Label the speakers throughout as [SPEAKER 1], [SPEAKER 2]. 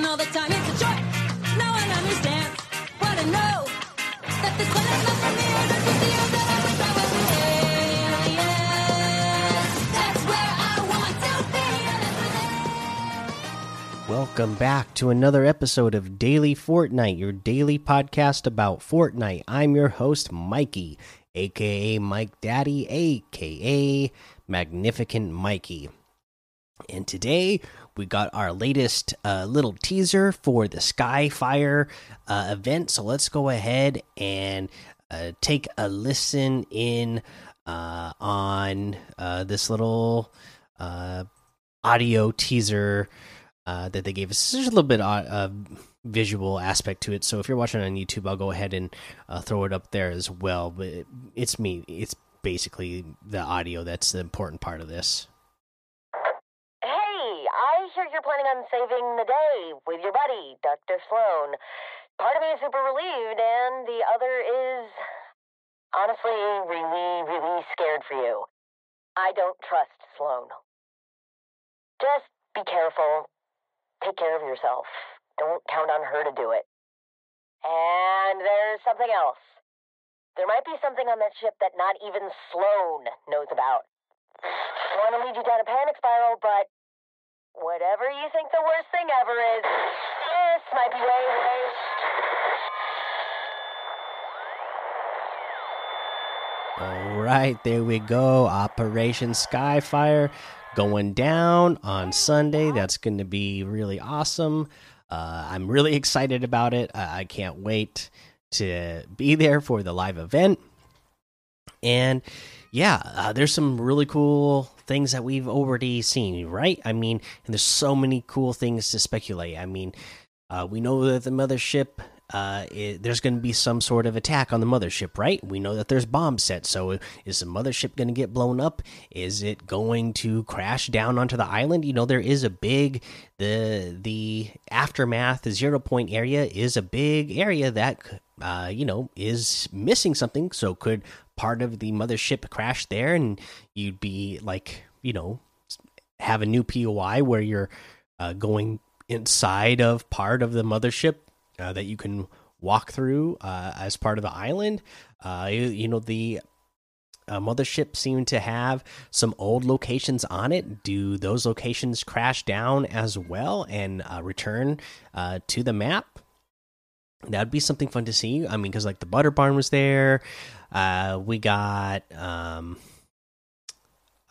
[SPEAKER 1] all the time. It's a understands what I know. That this one is not for me. The I they-
[SPEAKER 2] Welcome back to another episode of Daily Fortnite, your daily podcast about Fortnite. I'm your host, Mikey, aka Mike Daddy, aka Magnificent Mikey. And today we got our latest uh, little teaser for the Skyfire uh, event. So let's go ahead and uh, take a listen in uh, on uh, this little uh, audio teaser that they gave us. There's a little bit of visual aspect to it. So if you're watching on YouTube, I'll go ahead and throw it up there as well. But it's me. It's basically the audio that's the important part of this.
[SPEAKER 3] Hey, I hear you're planning on saving the day with your buddy, Dr. Sloan. Part of me is super relieved, and the other is honestly really, really scared for you. I don't trust Sloan. Just be careful. Take care of yourself. Don't count on her to do it. And there's something else. There might be something on that ship that not even Sloan knows about. I want to lead you down a panic spiral, but whatever you think the worst thing ever is, this might be way, way.
[SPEAKER 2] All right, there we go. Operation Skyfire going down on Sunday. That's going to be really awesome. Uh, I'm really excited about it. Uh, I can't wait to be there for the live event. And yeah, uh, there's some really cool things that we've already seen, right? I mean, and there's so many cool things to speculate. I mean, uh, we know that the mothership, uh, it, there's going to be some sort of attack on the mothership, right? We know that there's bombs set. So is the mothership going to get blown up? Is it going to crash down onto the island? You know, there is a big the the aftermath, the zero point area is a big area that uh, you know is missing something. So could part of the mothership crash there, and you'd be like, you know, have a new POI where you're uh, going inside of part of the mothership uh, that you can walk through uh, as part of the island. Uh, you, you know the uh, mothership seemed to have some old locations on it. Do those locations crash down as well and return to the map? That'd be something fun to see. I mean, because like the butter barn was there. Uh, we got um,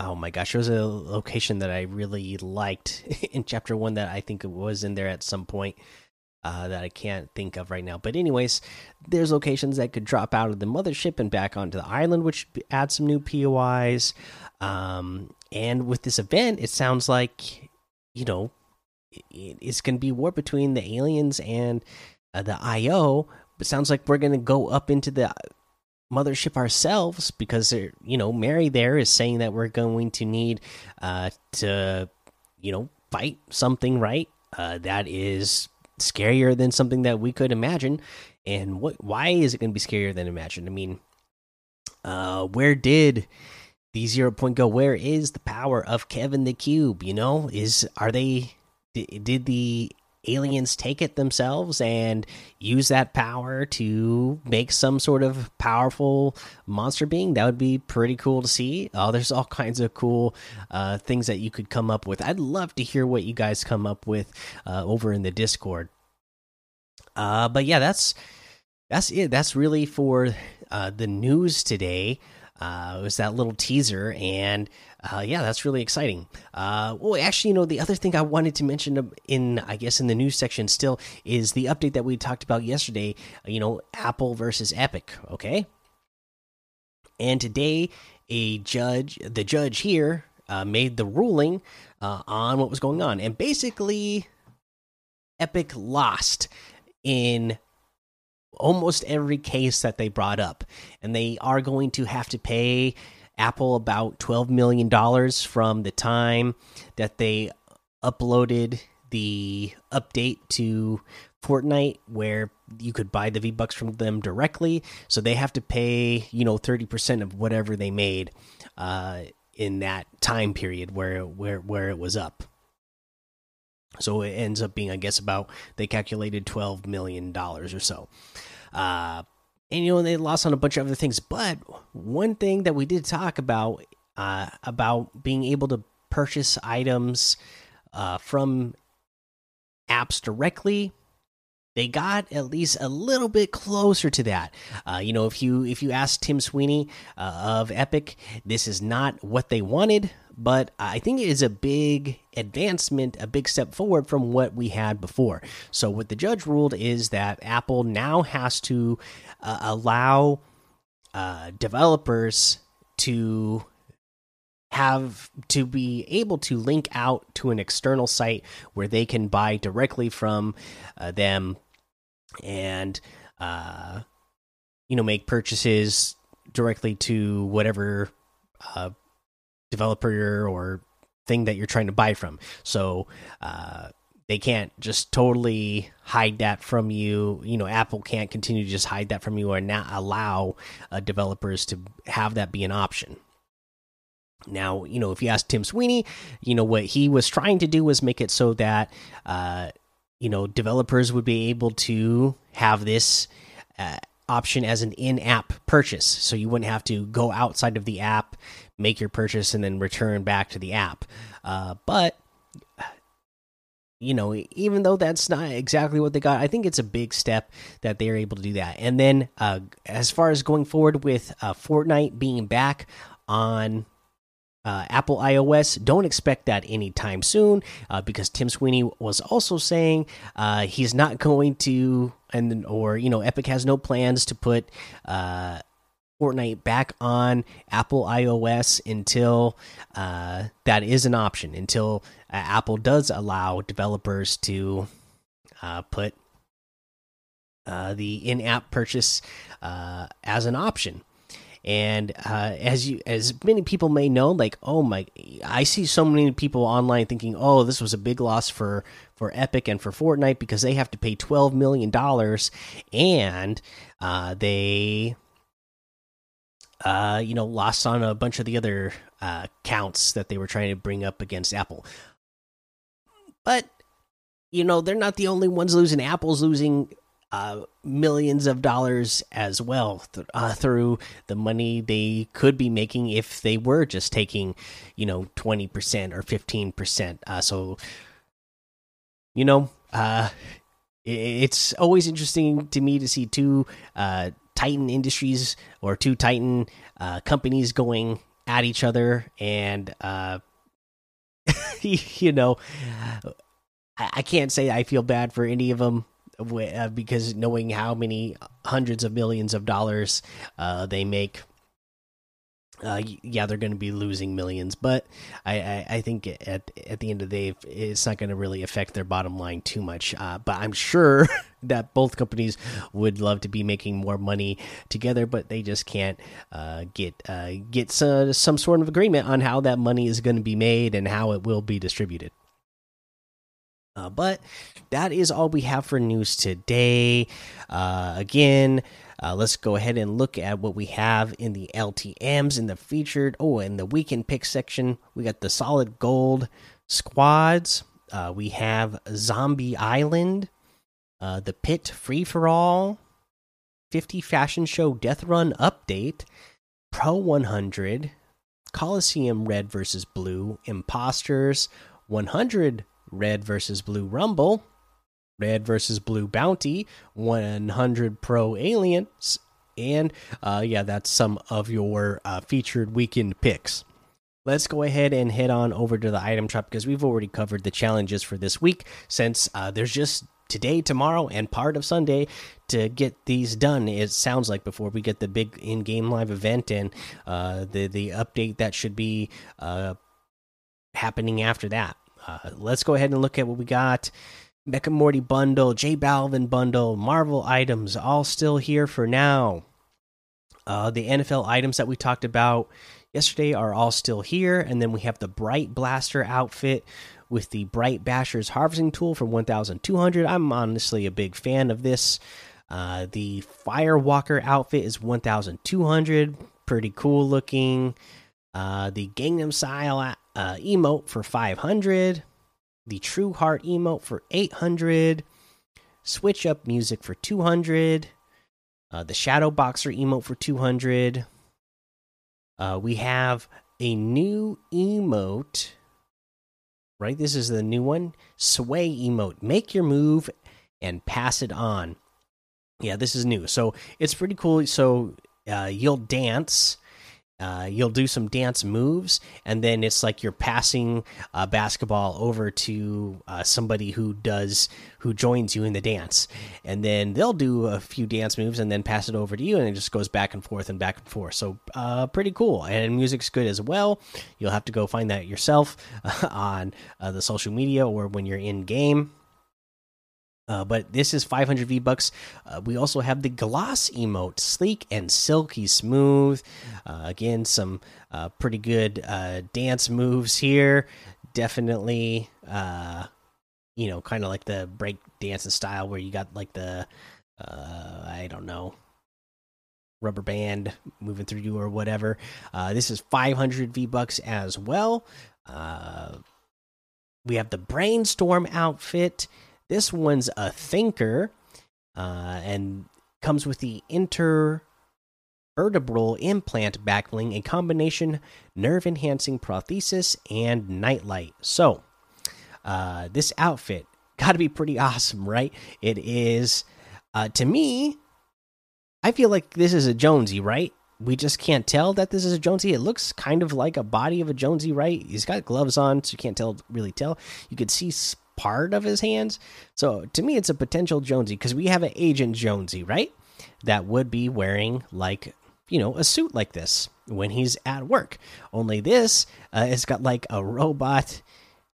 [SPEAKER 2] oh my gosh, there was a location that I really liked in chapter one that I think it was in there at some point uh, that I can't think of right now. But anyways, there's locations that could drop out of the mothership and back onto the island, which add some new POIs. Um, and with this event, it sounds like you know it, it's going to be war between the aliens and uh, the IO. But sounds like we're going to go up into the mothership ourselves because you know mary there is saying that we're going to need uh to you know fight something right uh that is scarier than something that we could imagine. And what why is it going to be scarier than imagined? I mean uh where did the zero point go? Where is the power of kevin the cube you know? Is are they did, did the aliens take it themselves and use that power to make some sort of powerful monster being that would be pretty cool to see. Oh there's all kinds of cool uh, things that you could come up with. I'd love to hear what you guys come up with uh, over in the discord. Uh, but yeah that's that's it. That's really for uh, the news today uh, it was that little teaser and uh, yeah, that's really exciting. Uh, well, actually, you know, the other thing I wanted to mention in, I guess, in the news section still is the update that we talked about yesterday. You know, Apple versus Epic. Okay, and today a judge, the judge here, uh, made the ruling uh, on what was going on, and basically, Epic lost in almost every case that they brought up, and they are going to have to pay Apple about $12 million from the time that they uploaded the update to Fortnite where you could buy the V Bucks from them directly. So they have to pay, you know, 30% of whatever they made uh, in that time period where where where it was up. So it ends up being, I guess, about they calculated twelve million dollars or so. Uh, and you know they lost on a bunch of other things, but one thing that we did talk about uh, about being able to purchase items uh, from apps directly they got at least a little bit closer to that. Uh, you know, if you if you ask Tim Sweeney uh, of Epic, this is not what they wanted, but I think it is a big advancement, a big step forward from what we had before. So, what the judge ruled is that Apple now has to uh, allow uh, developers to have to be able to link out to an external site where they can buy directly from uh, them and uh, you know make purchases directly to whatever uh, developer or thing that you're trying to buy from. So uh, they can't just totally hide that from you. You know apple can't continue to just hide that from you or not allow uh, developers to have that be an option. Now, you know, if you ask Tim Sweeney, you know, what he was trying to do was make it so that, uh, you know, developers would be able to have this uh, option as an in app purchase. So you wouldn't have to go outside of the app, make your purchase, and then return back to the app. Uh, but, you know, even though that's not exactly what they got, I think it's a big step that they're able to do that. And then, uh, as far as going forward with uh, Fortnite being back on uh, Apple iOS. Don't expect that anytime soon uh, because Tim Sweeney was also saying uh, he's not going to, and or you know, Epic has no plans to put uh, Fortnite back on Apple iOS until uh, that is an option. Until uh, Apple does allow developers to put the in-app purchase as an option and uh, as you as many people may know like oh my i see so many people online thinking oh this was a big loss for for epic and for fortnite because they have to pay 12 million dollars and uh, they uh, you know lost on a bunch of the other uh, counts that they were trying to bring up against apple. But you know they're not the only ones losing. Apple's losing uh, millions of dollars as well th uh, through the money they could be making if they were just taking, you know, 20% or 15%. Uh, so, you know, uh, it's always interesting to me to see two uh, Titan industries or two Titan uh, companies going at each other. And, you know, I, I can't say I feel bad for any of them uh, because knowing how many hundreds of millions of dollars uh, they make, uh, yeah, they're going to be losing millions. But I, I, I, think at at the end of the day, it's not going to really affect their bottom line too much. Uh, but I'm sure that both companies would love to be making more money together, but they just can't uh, get uh, get some, some sort of agreement on how that money is going to be made and how it will be distributed. Uh, but that is all we have for news today. Uh, again, uh, let's go ahead and look at what we have in the LTMs in the featured. Oh, in the weekend pick section, we got the solid gold squads. Uh, we have Zombie Island, uh, the Pit Free for All, 50 Fashion Show Death Run Update, Pro 100, Coliseum Red versus Blue, Imposters, 100 Red versus Blue Rumble, Red versus Blue Bounty, 100 Pro Aliens, and uh, yeah, that's some of your uh, featured weekend picks. Let's go ahead and head on over to the item shop because we've already covered the challenges for this week. Since uh, there's just today, tomorrow, and part of Sunday to get these done. It sounds like before we get the big in-game live event and uh, the the update that should be uh, happening after that. Uh, let's go ahead and look at what we got. Mecha Morty bundle, J Balvin bundle, Marvel items, all still here for now. Uh, the NFL items that we talked about yesterday are all still here, and then we have the Bright Blaster outfit with the Bright Basher's harvesting tool for 1,200. I'm honestly a big fan of this. Uh, the Firewalker outfit is 1,200, pretty cool looking. Uh, the Gangnam Style uh, emote for 500. the True Heart emote for 800, Switch Up Music for 200, uh, the Shadow Boxer emote for 200. Uh, we have a new emote, right? This is the new one Sway emote. Make your move and pass it on. Yeah, this is new. So it's pretty cool. So uh, you'll dance uh, you'll do some dance moves, and then it's like you're passing a basketball over to uh, somebody who does who joins you in the dance, and then they'll do a few dance moves and then pass it over to you, and it just goes back and forth and back and forth. So uh, pretty cool, and music's good as well. You'll have to go find that yourself on uh, the social media or when you're in game. Uh, but this is 500 V bucks. Uh, we also have the gloss emote, sleek and silky smooth. Uh, again, some uh, pretty good uh, dance moves here. Definitely, uh, you know, kind of like the break dancing style where you got like the, I don't know, rubber band moving through you or whatever. this is 500 V bucks as well. we have the brainstorm outfit. This one's a thinker, uh, and comes with the intervertebral implant backbling, a combination nerve enhancing prosthesis and nightlight. So, uh, this outfit got to be pretty awesome, right? It is, uh, to me, I feel like this is a Jonesy, right? We just can't tell that this is a Jonesy. It looks kind of like a body of a Jonesy, right? He's got gloves on, so you can't tell really tell. You could see part of his hands. So to me, it's a potential Jonesy because we have an Agent Jonesy, right? That would be wearing like you know a suit like this when he's at work. Only this, uh, it's got like a robot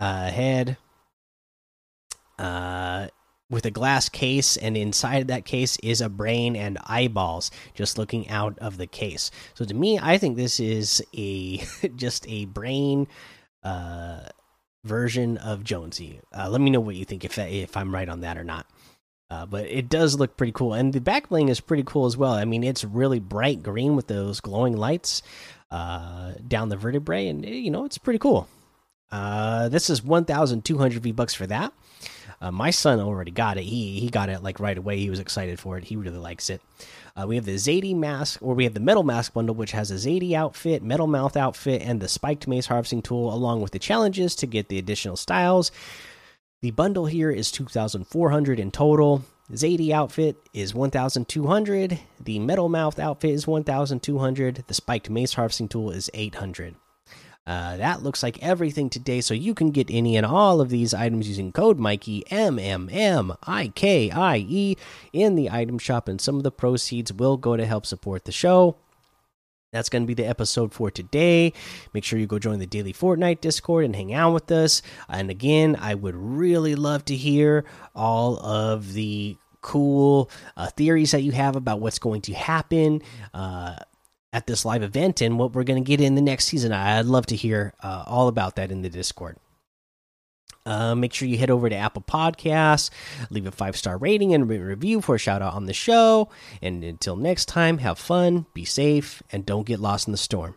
[SPEAKER 2] uh, head. Uh, with a glass case, and inside that case is a brain and eyeballs just looking out of the case. So to me, I think this is a just a brain uh version of Jonesy. Uh, let me know what you think if if I'm right on that or not. Uh, but it does look pretty cool, and the back bling is pretty cool as well. I mean, it's really bright green with those glowing lights uh, down the vertebrae, and you know it's pretty cool. Uh, this is 1,200 V bucks for that. Uh, my son already got it. He he got it like right away. He was excited for it. He really likes it. Uh, we have the Zadie mask, or we have the Metal Mask bundle, which has a Zadie outfit, Metal Mouth outfit, and the Spiked Mace harvesting tool, along with the challenges to get the additional styles. The bundle here is 2,400 in total. Zadie outfit is 1,200. The Metal Mouth outfit is 1,200. The Spiked Mace harvesting tool is 800. Uh, that looks like everything today, so you can get any and all of these items using code Mikey M M M I K I E in the item shop, and some of the proceeds will go to help support the show. That's going to be the episode for today. Make sure you go join the daily Fortnite Discord and hang out with us. And again, I would really love to hear all of the cool uh, theories that you have about what's going to happen. Uh, at this live event and what we're going to get in the next season. I'd love to hear uh, all about that in the Discord. Uh, make sure you head over to Apple Podcasts, leave a five star rating and review for a shout out on the show. And until next time, have fun, be safe, and don't get lost in the storm.